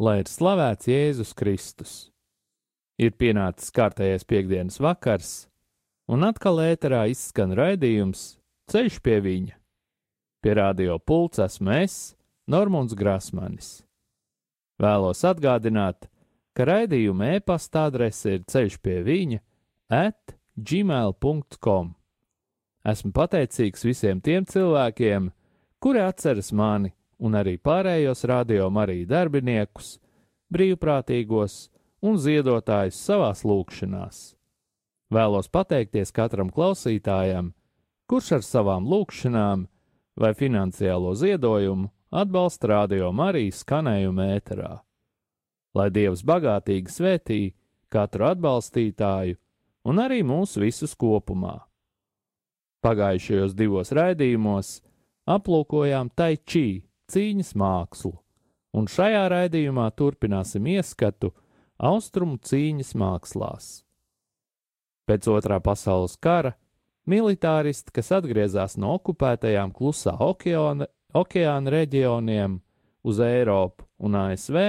Lai ir slavēts Jēzus Kristus! Ir pienācis kārtējais piekdienas vakars, un atkal ēterā izskan raidījums Ceļš pie viņa. Pie radio pults esmu es, Normons Grasmanis. Vēlos atgādināt, ka raidījuma e-pasta adrese ir ceļš pie viņa at gmail.com. Esmu pateicīgs visiem tiem cilvēkiem, kuri atceras mani un arī pārējos radio Mariju darbiniekus, brīvprātīgos un ziedotājus savās lūkšanās. Vēlos pateikties katram klausītājam, kurš ar savām lūkšanām vai finansiālo ziedojumu atbalsta radio Mariju skanējumu ēterā. Lai Dievs bagātīgi svētī katru atbalstītāju un arī mūs visus kopumā. Pagājušajos divos raidījumos aplūkojām tai čī cīņas mākslu, un šajā raidījumā turpināsim ieskatu austrumu cīņas mākslās. Pēc otrā pasaules kara militāristi, kas atgriezās no okupētajām klusā okeāna, okeāna reģioniem uz Eiropu un ASV,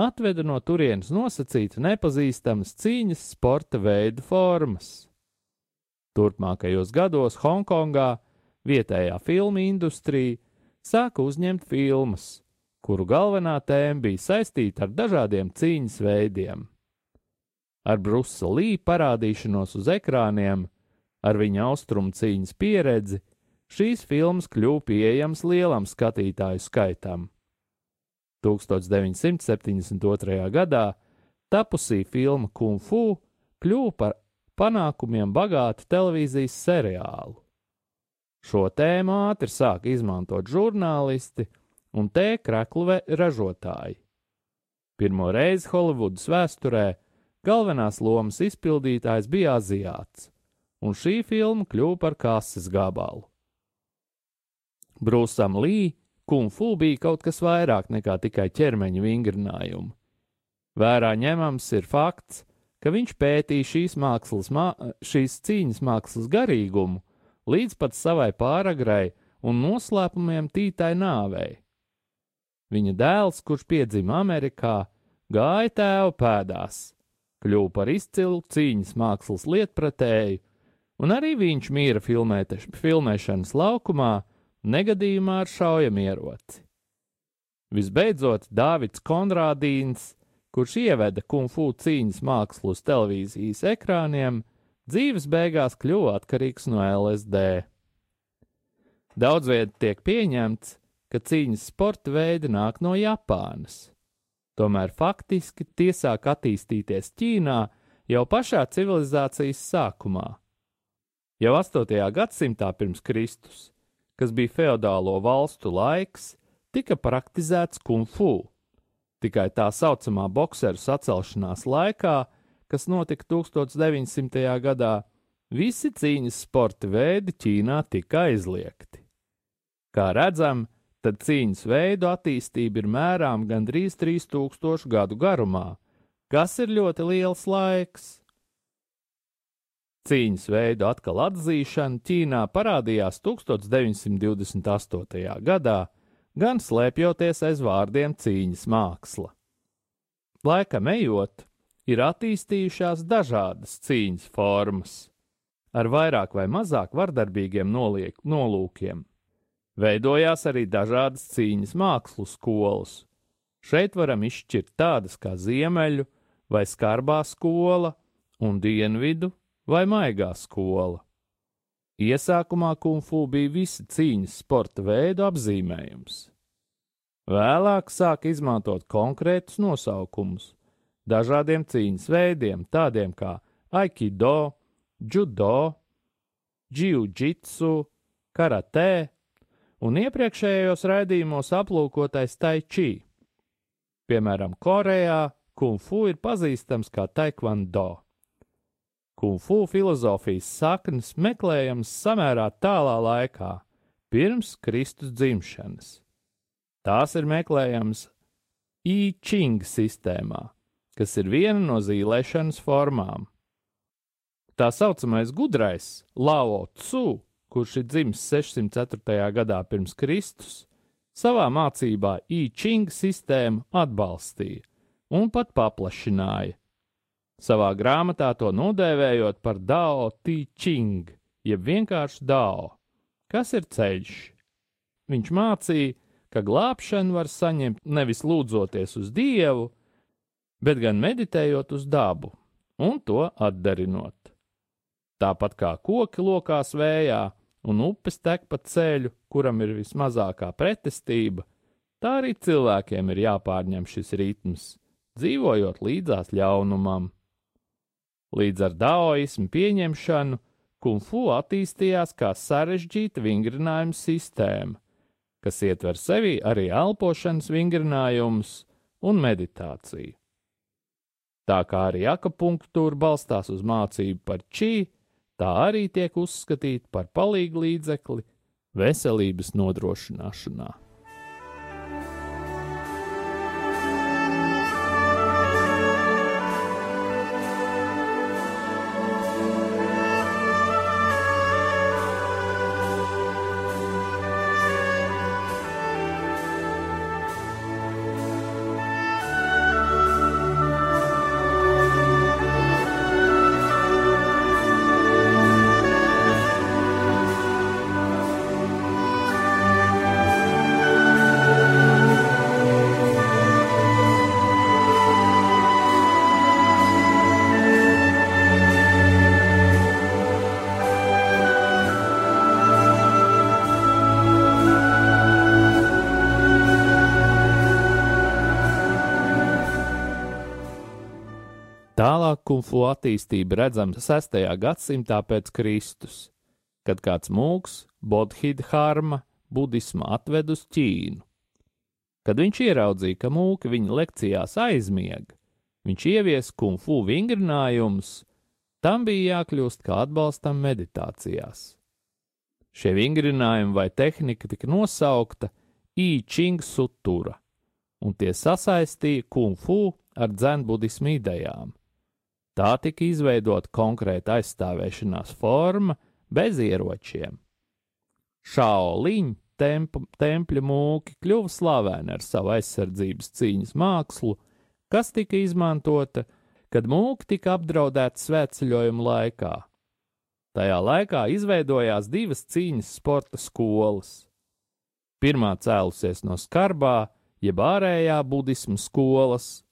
atveda no turienes nosacīta nepazīstamas cīņas sporta veidu formas. Turpmākajos gados Hongkongā vietējā filmu industrija sāka uzņemt filmas, kuru galvenā tēma bija saistīta ar dažādiem cīņas veidiem. Ar Brusa Lī parādīšanos uz ekrāniem, ar viņa austrumu cīņas pieredzi, šīs filmas kļuva pieejamas lielam skatītāju skaitam. 1972. gadā tapusī filma Kung Fu kļuva par panākumiem bagātu televīzijas seriālu. Šo tēmu ātri sāka izmantot žurnālisti un tēkraklu ražotāji. Pirmo reizi Holivudas vēsturē galvenās lomas izpildītājs bija aziāts, un šī filma kļuva par kases gabalu. Brūsam Lī Kung Fu bija kaut kas vairāk nekā tikai ķermeņa vingrinājumi. Vērā ņemams ir fakts, ka viņš pētīja šīs, mākslas, mā, šīs cīņas mākslas garīgumu līdz pat savai pāragrai un noslēpumiem tītai nāvei. Viņa dēls, kurš piedzima Amerikā, gāja tēva pēdās, kļuva par izcilu cīņas mākslas lietpratēju, un arī viņš mīra filmēteš, filmēšanas laukumā, negadījumā ar šaujamieroci. Visbeidzot, Dārvids Konrādīns, kurš ieveda kungfu cīņas mākslu uz televīzijas ekrāniem, dzīves beigās kļuva atkarīgs no LSD. Daudz vietā tiek pieņemts, ka cīņas sporta veidi nāk no Japānas. Tomēr faktiski tie sāk attīstīties Ķīnā jau pašā civilizācijas sākumā. Jau 8. gadsimtā pirms Kristus, kas bija feodālo valstu laiks, tika praktizēts kung fu. Tikai tā saucamā bokseru sacelšanās laikā kas notika 1900. gadā, visi cīņas sporta veidi Ķīnā tika aizliegti. Kā redzam, tad cīņas veidu attīstība ir mērām gandrīz 3000 gadu garumā, kas ir ļoti liels laiks. Cīņas veidu atkal atzīšana Ķīnā parādījās 1928. gadā, gan slēpjoties aiz vārdiem cīņas māksla. Laikam ejot, ir attīstījušās dažādas cīņas formas, ar vairāk vai mazāk vardarbīgiem noliek, nolūkiem. Veidojās arī dažādas cīņas mākslu skolas. Šeit varam izšķirt tādas kā ziemeļu vai skarbā skola, un dienvidu vai maigā skola. Iesākumā kungfu bija visi cīņas sporta veidu apzīmējums. Vēlāk sāka izmantot konkrētus nosaukumus, dažādiem cīņas veidiem, tādiem kā aikido, judo, jiu-jitsu, karate un iepriekšējos raidījumos aplūkotais tai chi. Piemēram, Korejā kungfu ir pazīstams kā taekwondo. Kungfu filozofijas saknes meklējams samērā tālā laikā, pirms Kristus dzimšanas. Tās ir meklējamas Ching sistēmā, kas ir viena no zīmēšanas formām. Tā saucamais gudrais Lao Tzu, kurš ir dzimis 604. gadā pirms Kristus, savā mācībā Ching sistēmu atbalstīja un pat paplašināja, savā grāmatā to nodēvējot par Dao Ti Ching, jeb vienkārši Dao, kas ir ceļš. Viņš mācīja, ka glābšanu var saņemt nevis lūdzoties uz Dievu, bet gan meditējot uz dabu un to atdarinot. Tāpat kā koki lokās vējā un upes tek pa ceļu, kuram ir vismazākā pretestība, tā arī cilvēkiem ir jāpārņem šis ritms, dzīvojot līdzās ļaunumam. Līdz ar daoismu pieņemšanu kungfu attīstījās kā sarežģīta vingrinājuma sistēma, kas ietver sevī arī elpošanas vingrinājumus un meditāciju. Tā kā arī akupunktūra balstās uz mācību par čī, tā arī tiek uzskatīta par palīgu līdzekli veselības nodrošināšanā. Tālāk kungfu attīstība redzama 6. gadsimtā pēc Kristus, kad kāds mūks, Bodhidharma, budisma atved uz Ķīnu. Kad viņš ieraudzīja, ka mūki viņa lekcijās aizmiega, viņš ievies kungfu vingrinājumus, tam bija jākļūst kā atbalstam meditācijās. Šie vingrinājumi vai tehnika tika nosaukta I-Ching sutura, un tie sasaistīja kungfu ar dzenbudismu idejām. Tā tika izveidota konkrēta aizstāvēšanās forma bez ieročiem. Šaoliņa temp tempļa mūki kļuva slaveni ar savu aizsardzības cīņas mākslu, kas tika izmantota, kad mūki tika apdraudēti svētceļojuma laikā. Tajā laikā izveidojās divas cīņas sporta skolas. Pirmā cēlusies no skarbā, jeb ārējā budismu skolas,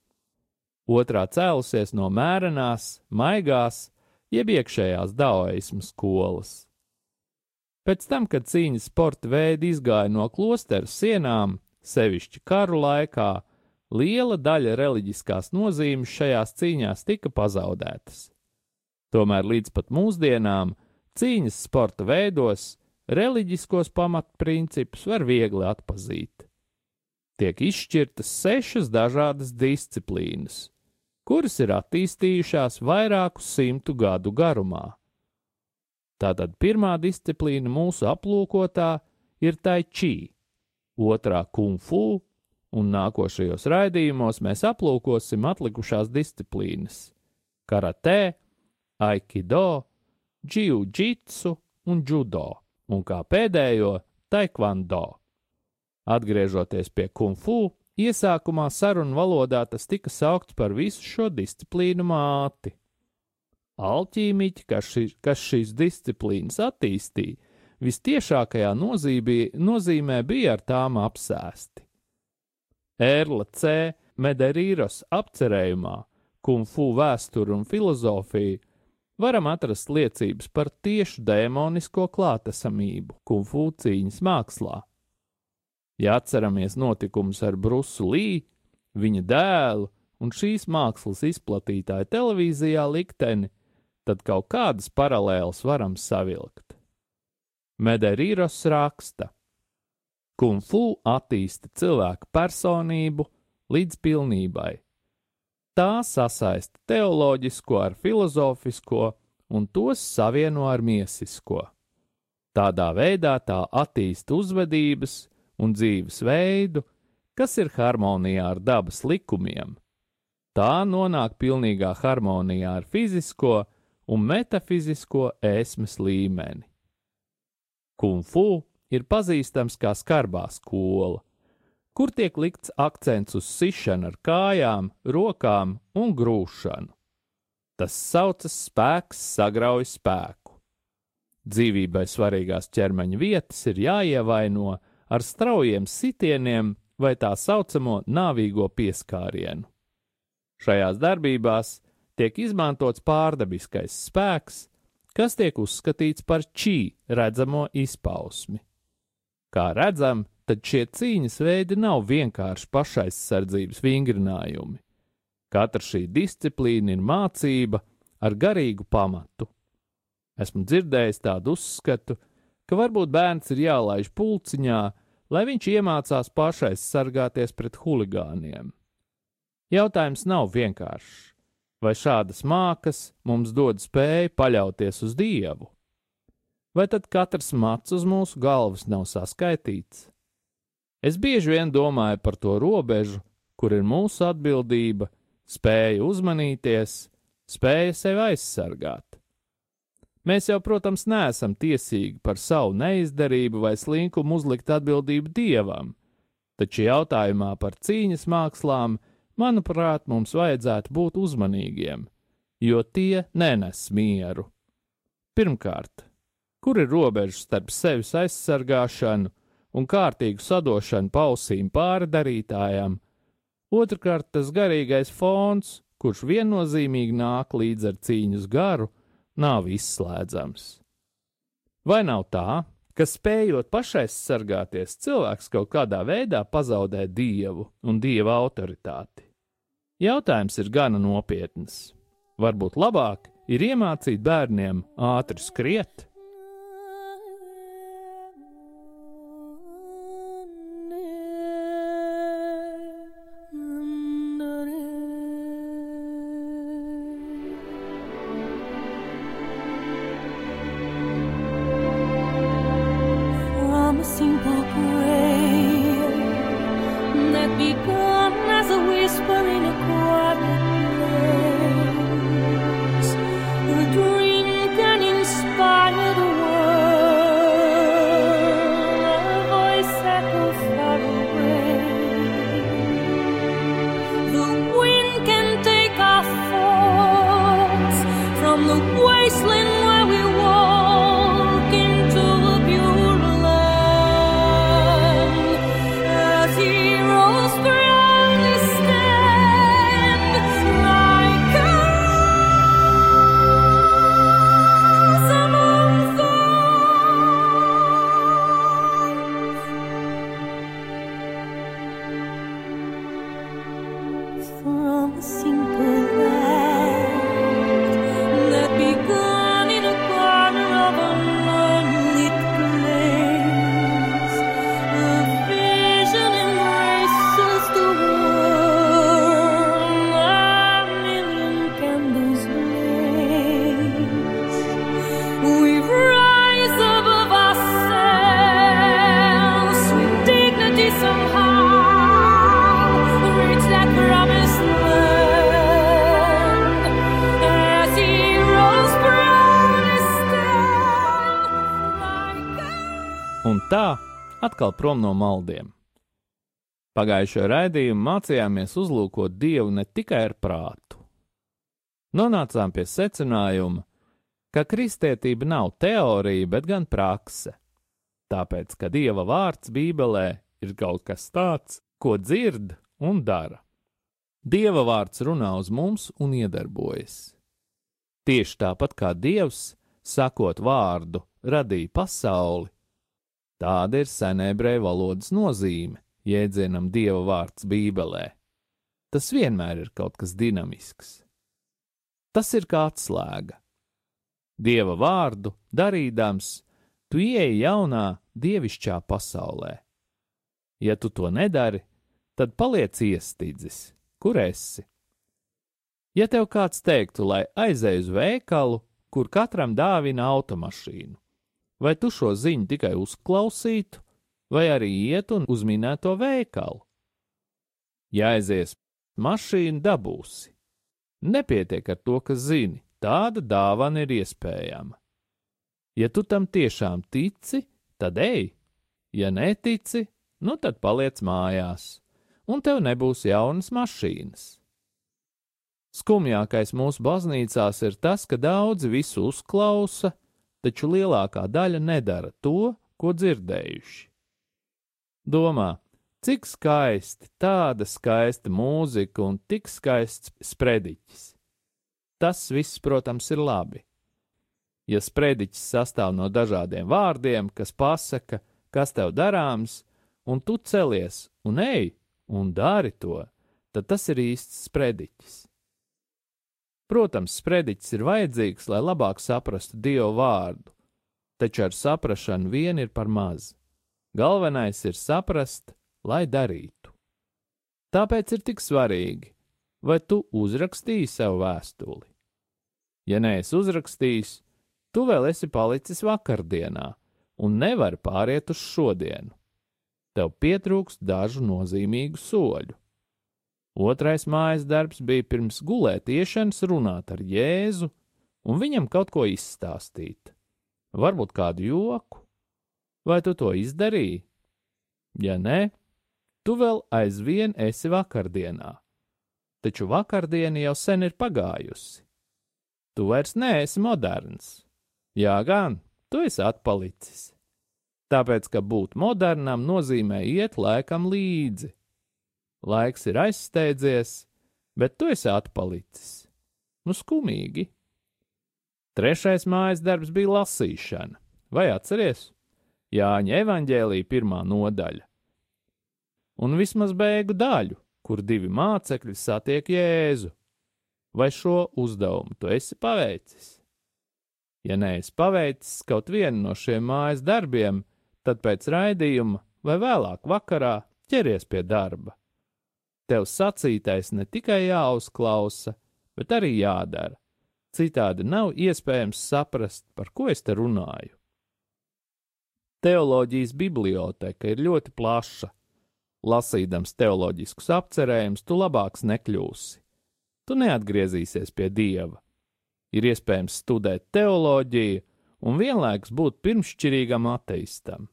otrā cēlusies no mērenās, maigās, jeb iekšējās daoismu skolas. Pēc tam, kad cīņas sporta veidi izgāja no klosteru sienām, sevišķi karu laikā, liela daļa reliģiskās nozīmes šajās cīņās tika pazaudētas. Tomēr līdz pat mūsdienām cīņas sporta veidos reliģiskos pamatprincipus var viegli atpazīt. Tiek izšķirtas sešas dažādas disciplīnas, kuras ir attīstījušās vairāku simtu gadu garumā. Tātad pirmā disciplīna mūsu aplūkotā ir tai chi, otrā kung fu, un nākošajos raidījumos mēs aplūkosim atlikušās disciplīnas - karate, aikido, jiu-jitsu un judo, un kā pēdējo - taekwondo. Atgriežoties pie kung fu, Iesākumā sarunu valodā tas tika saukts par visu šo disciplīnu māti. Alķīmiķi, kas, ši, kas šīs disciplīnas attīstīja, vistiešākajā nozīmē, nozīmē bija ar tām apsēsti. Erla C. Mederīros apcerējumā, kungfu vēsturi un filozofiju, varam atrast liecības par tiešu dēmonisko klātesamību kungfu cīņas mākslā. Ja atceramies notikumus ar Brusu Lī, viņa dēlu un šīs mākslas izplatītāja televīzijā likteni, tad kaut kādas paralēlas varam savilkt. Mederīros raksta: Kungfu attīsta cilvēku personību līdz pilnībai. Tā sasaista teoloģisko ar filozofisko un tos savieno ar miesisko. Tādā veidā tā attīsta uzvedības un dzīves veidu, kas ir harmonijā ar dabas likumiem. Tā nonāk pilnīgā harmonijā ar fizisko un metafizisko ēsmes līmeni. Kung fu ir pazīstams kā skarbā skola, kur tiek likts akcents uz sišanu ar kājām, rokām un grūšanu. Tas saucas spēks sagrauj spēku. Dzīvībai svarīgās ķermeņa vietas ir jāievaino ar straujiem sitieniem vai tā saucamo nāvīgo pieskārienu. Šajās darbībās tiek izmantots pārdabiskais spēks, kas tiek uzskatīts par čī redzamo izpausmi. Kā redzam, tad šie cīņas veidi nav vienkārši pašaizsardzības vingrinājumi. Katra šī disciplīna ir mācība ar garīgu pamatu. Esmu dzirdējis tādu uzskatu, ka varbūt bērns ir jālaiž pulciņā, lai viņš iemācās pašais sargāties pret huligāniem. Jautājums nav vienkāršs. Vai šādas mākas mums dod spēju paļauties uz Dievu? Vai tad katrs mats uz mūsu galvas nav saskaitīts? Es bieži vien domāju par to robežu, kur ir mūsu atbildība spēja uzmanīties, spēja sevi aizsargāt. Mēs jau, protams, neesam tiesīgi par savu neizdarību vai slinkumu uzlikt atbildību dievam, taču jautājumā par cīņas mākslām, manuprāt, mums vajadzētu būt uzmanīgiem, jo tie nenes mieru. Pirmkārt, kur ir robeža starp sevis aizsargāšanu un kārtīgu sadošanu pausīm pārdarītājam, Otrakārt, tas garīgais fons, kurš viennozīmīgi nāk līdz ar cīņas garu, nav izslēdzams. Vai nav tā, ka spējot pašaizsargāties, cilvēks kaut kādā veidā pazaudē dievu un dieva autoritāti? Jautājums ir gana nopietns. Varbūt labāk ir iemācīt bērniem ātri skriet, prom no maldiem. Pagājušajā raidījumā mācījāmies uzlūkot Dievu ne tikai ar prātu. Nonācām pie secinājuma, ka kristietība nav teorija, bet gan prakse. Tāpēc, ka Dieva vārds Bībelē ir kaut kas tāds, ko dzird un dara. Dieva vārds runā uz mums un iedarbojas. Tieši tāpat kā Dievs, sakot vārdu, radīja pasauli, Tāda ir senebreju valodas nozīme jēdzienam dieva vārds Bībelē. Tas vienmēr ir kaut kas dinamisks. Tas ir kā atslēga. Dieva vārdu darīdams, tu ieeji jaunā dievišķā pasaulē. Ja tu to nedari, tad paliec iestidzis, kur esi. Ja tev kāds teiktu, lai aizej uz veikalu, kur katram dāvina automašīnu, vai tu šo ziņu tikai uzklausītu, vai arī iet un uz minēto veikalu? Ja aizies mašīnu, dabūsi. Nepietiek ar to, ka zini, tāda dāvana ir iespējama. Ja tu tam tiešām tici, tad ej, ja netici, nu tad paliec mājās, un tev nebūs jaunas mašīnas. Skumjākais mūsu baznīcās ir tas, ka daudzi visu uzklausa, taču lielākā daļa nedara to, ko dzirdējuši. Domā, cik skaisti, tāda skaista mūzika un tik skaists sprediķis. Tas viss, protams, ir labi. Ja sprediķis sastāv no dažādiem vārdiem, kas pasaka, kas tev darāms, un tu celies un ej un dari to, tad tas ir īsts sprediķis. Protams, sprediķis ir vajadzīgs, lai labāk saprastu Dievu vārdu, taču ar saprašanu vien ir par maz. Galvenais ir saprast, lai darītu. Tāpēc ir tik svarīgi, vai tu uzrakstīji sev vēstuli. Ja neesi uzrakstījis, tu vēl esi palicis vakardienā un nevari pāriet uz šodienu. Tev pietrūkst dažu nozīmīgu soļu. Otrais mājas darbs bija pirms gulēt iešanas runāt ar Jēzu un viņam kaut ko izstāstīt. Varbūt kādu joku. Vai tu to izdarīji? Ja nē, tu vēl aizvien esi vakardienā. Taču vakardiena jau sen ir pagājusi. Tu vairs neesi moderns. Jā, gan, tu esi atpalicis. Tāpēc, ka būt modernam nozīmē iet laikam līdzi. Laiks ir aizsteidzies, bet tu esi atpalicis. Nu, skumīgi. Trešais mājas darbs bija lasīšana. Vai atceries? Jāņa evanģēlīja pirmā nodaļa. Un vismaz beigu daļu, kur divi mācekļi satiek Jēzu. Vai šo uzdevumu tu esi paveicis? Ja neesi paveicis kaut vienu no šiem mājas darbiem, tad pēc raidījuma vai vēlāk vakarā ķeries pie darba. Tev sacītais ne tikai jāuzklausa, bet arī jādara. Citādi nav iespējams saprast, par ko es te runāju. Teoloģijas biblioteka ir ļoti plaša. Lasīdams teoloģiskus apcerējumus, tu labāks nekļūsi. Tu neatgriezīsies pie dieva. Ir iespējams studēt teoloģiju un vienlaikus būt pirmšķirīgam ateistam.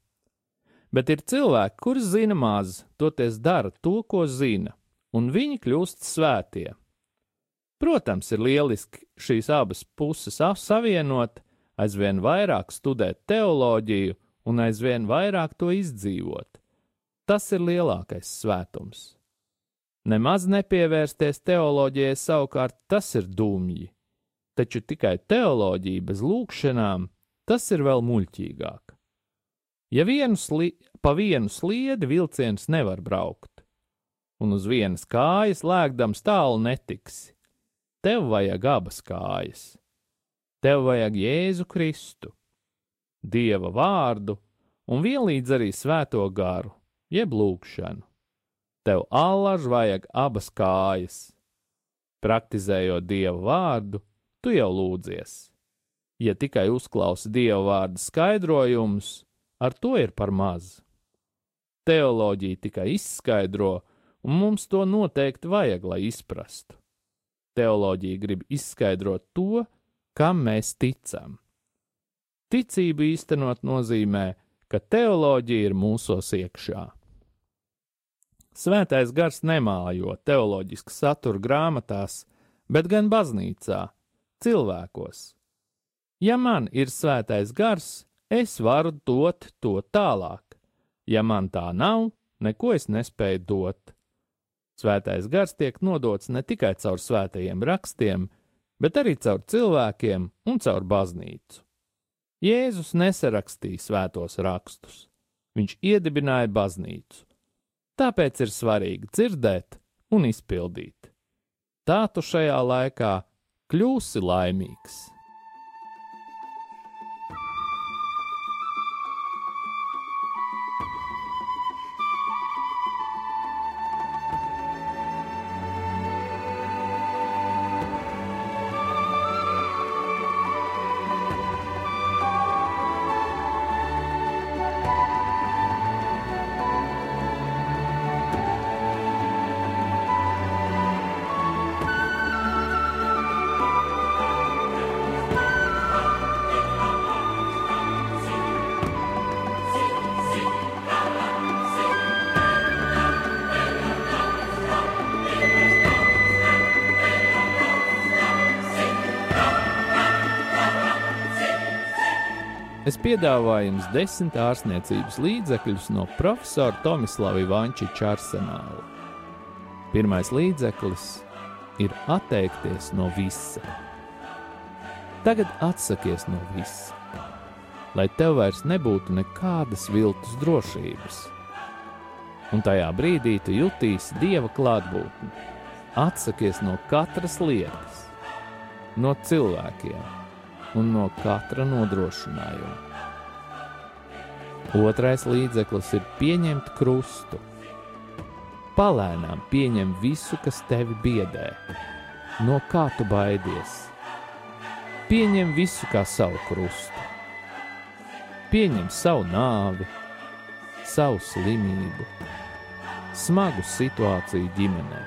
Bet ir cilvēki, kuri zina maz, toties dara to, ko zina, un viņi kļūst svētie. Protams, ir lieliski šīs abas puses savienot, aizvien vairāk studēt teoloģiju un aizvien vairāk to izdzīvot. Tas ir lielākais svētums. Nemaz nepievērsties teoloģijai savukārt tas ir dumji, taču tikai teoloģija bez lūkšanām tas ir vēl muļķīgāk. Ja vienu sli pa vienu sliedi vilciens nevar braukt, un uz vienas kājas lēkdams tālu netiksi. Tev vajag abas kājas. Tev vajag Jēzu Kristu, Dieva vārdu un vienlīdz arī svēto garu, jeb lūgšanu. Tev allaž vajag abas kājas. Praktizējot Dieva vārdu, tu jau lūdzies. Ja tikai uzklausi Dieva vārdu skaidrojumus, ar to ir par maz. Teoloģija tikai izskaidro, un mums to noteikti vajag, lai izprastu. Teoloģija grib izskaidrot to, kam mēs ticam. Ticību īstenot nozīmē, ka teoloģija ir mūsos iekšā. Svētais gars nemājo teoloģisku saturu grāmatās, bet gan baznīcā, cilvēkos. Ja man ir svētais gars, es varu dot to tālāk. Ja man tā nav, neko es nespēju dot. Svētais gars tiek nodots ne tikai caur svētajiem rakstiem, bet arī caur cilvēkiem un caur baznīcu. Jēzus nesarakstīja svētos rakstus, viņš iedibināja baznīcu. Tāpēc ir svarīgi dzirdēt un izpildīt. Tā tu šajā laikā kļūsi laimīgs. Es piedāvāju jums desmit ārstniecības līdzekļus no profesora Tomislava Ivančiča arsenāla. Pirmais līdzeklis ir atteikties no visa. Tagad atsakies no visa, lai tev vairs nebūtu nekādas viltus drošības. Un tajā brīdī tu jutīsi dieva klātbūtni. Atsakies no katras lietas, no cilvēkiem un no katra nodrošinājuma. Otrais līdzeklis ir pieņemt krustu. Palēnām pieņem visu, kas tevi biedē, no kā tu baidies. Pieņem visu kā savu krustu. Pieņem savu nāvi, savu slimību, smagu situāciju ģimenē,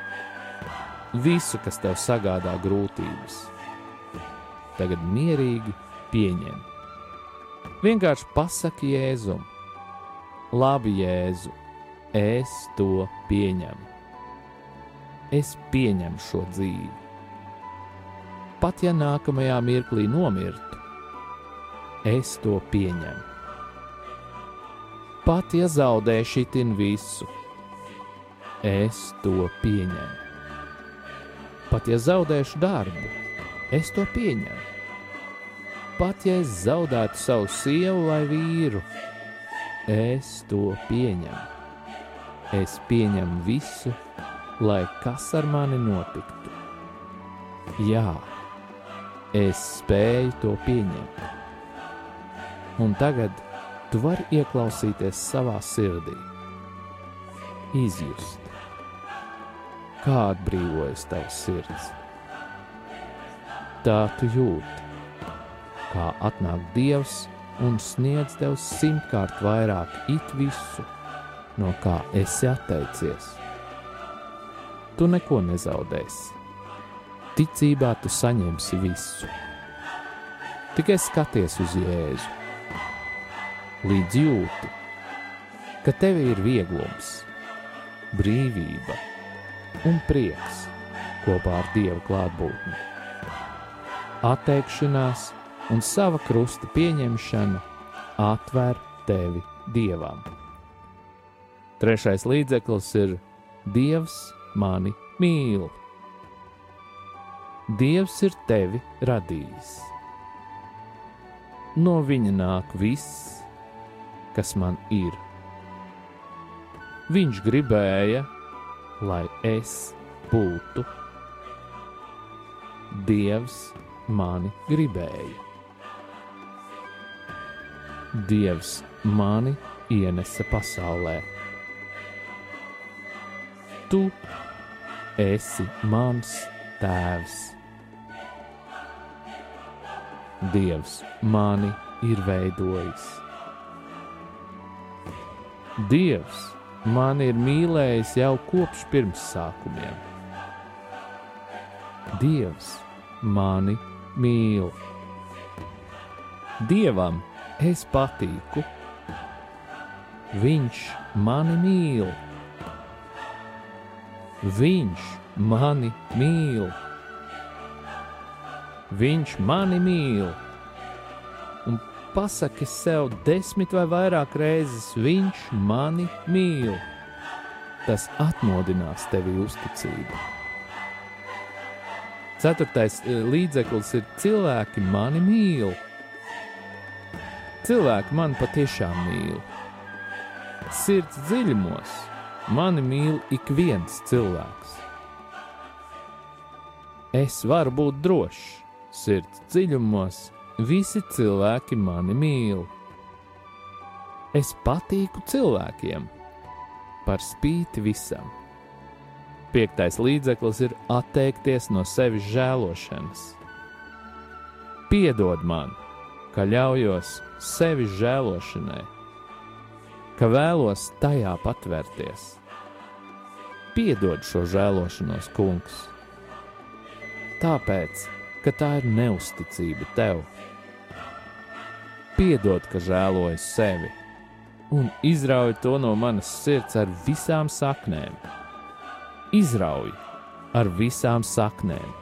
visu, kas tev sagādā grūtības tagad mierīgi pieņem. Vienkārši pasaki Jēzum, labi, Jēzu, es to pieņemu. Es pieņemu šo dzīvi. Pat ja nākamajā mirklī nomirtu, es to pieņemu. Pat ja zaudēšu itin visu, es to pieņemu. Pat ja zaudēšu darbu, es to pieņemu. Pat ja es zaudētu savu sievu vai vīru, es to pieņemu. Es pieņemu visu, lai kas ar mani notiktu. Jā, es spēju to pieņemt. Un tagad tu vari ieklausīties savā sirdī, izjust, kā atbrīvojas tavs sirds tā tu jūti, kā atnāk Dievs un sniedz tev simtkārt vairāk it visu, no kā esi atteicies. Tu neko nezaudēsi. Ticībā tu saņemsi visu. Tikai skaties uz Jēzu, līdz jūti, ka tev ir vieglums, brīvība un prieks kopā ar Dieva klātbūtni atteikšanās un sava krusta pieņemšana atver tevi dievam. Trešais līdzeklis ir Dievs mani mīl. Dievs ir tevi radījis. No viņa nāk viss, kas man ir. Viņš gribēja, lai es būtu. Dievs mani gribēja. Dievs mani ienesa pasaulē. Tu esi mans tēvs. Dievs mani ir veidojis. Dievs mani ir mīlējis jau kopš pirmsākumiem. Dievs mani mīl. Dievam es patīku, Viņš mani mīl. Viņš mani mīl. Viņš mani mīl. Un pasaki sev desmit vai vairāk reizes, viņš mani mīl. Tas atmodinās tevi uzticību. Ceturtais e, līdzeklis ir cilvēki mani mīl. Cilvēki mani patiešām mīl. Sirds dziļumos mani mīl ik viens cilvēks. Es varu būt drošs, sirds dziļumos visi cilvēki mani mīl. Es patīku cilvēkiem par spīti visam. Piektais līdzeklis ir atteikties no sevis žēlošanas. Piedod man, ka ļaujos sevis žēlošanai, ka vēlos tajā patvērties. Piedod šo žēlošanos, kungs, tāpēc, ka tā ir neusticība tev. Piedod, ka žēloju sevi un izrauj to no manas sirds ar visām saknēm izrauj ar visām saknēm.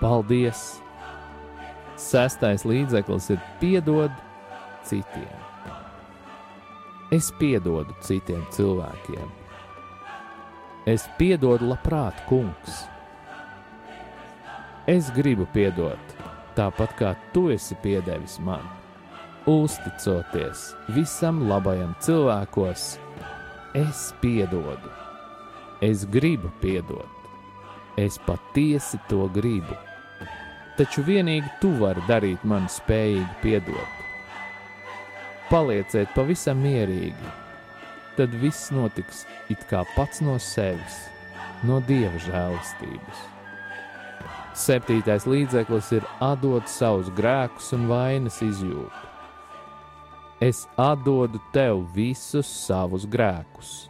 Paldies! Sestais līdzeklis ir piedod citiem. Es piedodu citiem cilvēkiem. Es piedodu labprāt, kungs. Es gribu piedot, tāpat kā tu esi piedevis man. Uzticoties visam labajam cilvēkos, es piedodu. Es gribu piedot. Es patiesi to gribu. Taču vienīgi tu vari darīt mani spējīgu piedot. Palieciet pavisam mierīgi, tad viss notiks it kā pats no sevis, no dieva žēlastības. Septītais līdzeklis ir atdot savus grēkus un vainas izjūtu. Es atdodu tev visus savus grēkus,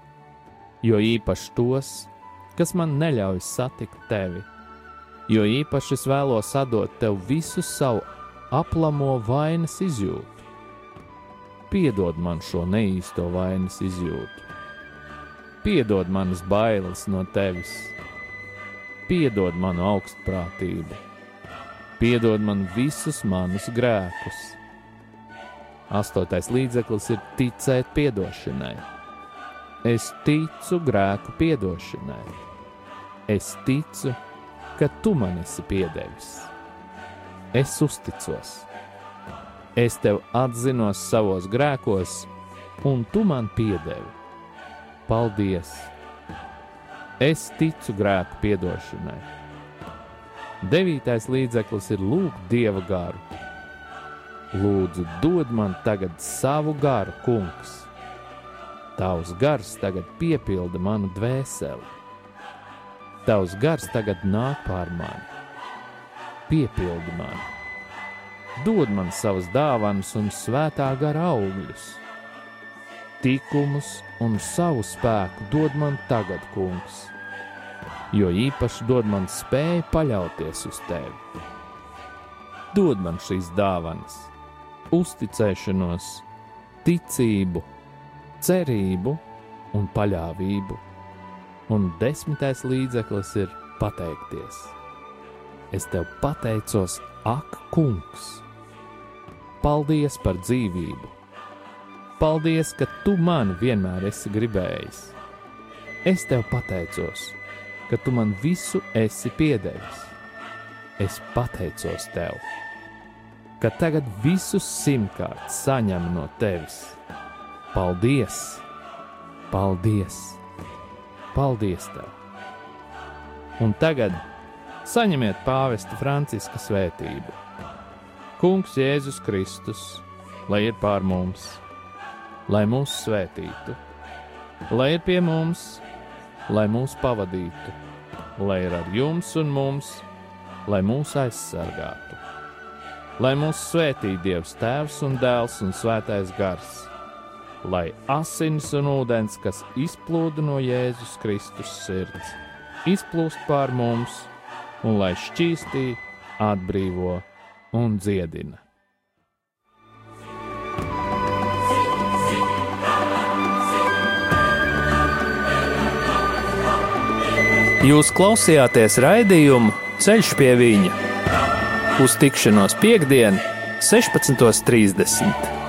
jo īpaši tos, kas man neļauj satikt tevi. Jo īpaši es vēlos atdot tev visu savu aplamo vainas izjūtu. Piedod man šo neīsto vainas izjūtu. Piedod manas bailes no tevis. Piedod manu augstprātību. Piedod man visus manus grēkus. Astotais līdzeklis ir ticēt piedošanai. Es ticu grēku piedošanai. Es ticu, ka tu man esi piedevis. Es uzticos. Es tev atzinos savos grēkos, un tu man piedevi. Paldies! Es ticu grēku piedošanai. Devītais līdzeklis ir lūgt dieva garu. Lūdzu, dod man tagad savu garu, kungs Tavs gars tagad piepilda manu dvēseli. Tavs gars tagad nāk pār mani, piepildi mani. Dod man savas dāvanas un svētā gara augļus. Tikumus un savu spēku dod man tagad, kungs, jo īpaši dod man spēju paļauties uz tevi. Dod man šīs dāvanas, uzticēšanos, ticību cerību un paļāvību. Un desmitais līdzeklis ir pateikties. Es tev pateicos, ak, kungs! Paldies par dzīvību! Paldies, ka tu mani vienmēr esi gribējis! Es tev pateicos, ka tu man visu esi piedevis. Es pateicos tev, ka tagad visus simtkārt saņemu no tevis Paldies! Paldies! Paldies tev! Un tagad saņemiet pāvesta Franciska svētību. Kungs Jēzus Kristus, lai ir pār mums, lai mūs svētītu, lai ir pie mums, lai mūs pavadītu, lai ir ar jums un mums, lai mūs aizsargātu, lai mūs svētī Dievs Tēvs un Dēls un Svētais Gars lai asins un ūdens, kas izplūda no Jēzus Kristus sirds, izplūst pār mums un lai šķīstī, atbrīvo un dziedina. Jūs klausījāties raidījumu Ceļš pie viņa uz tikšanos piekdien, 16.30.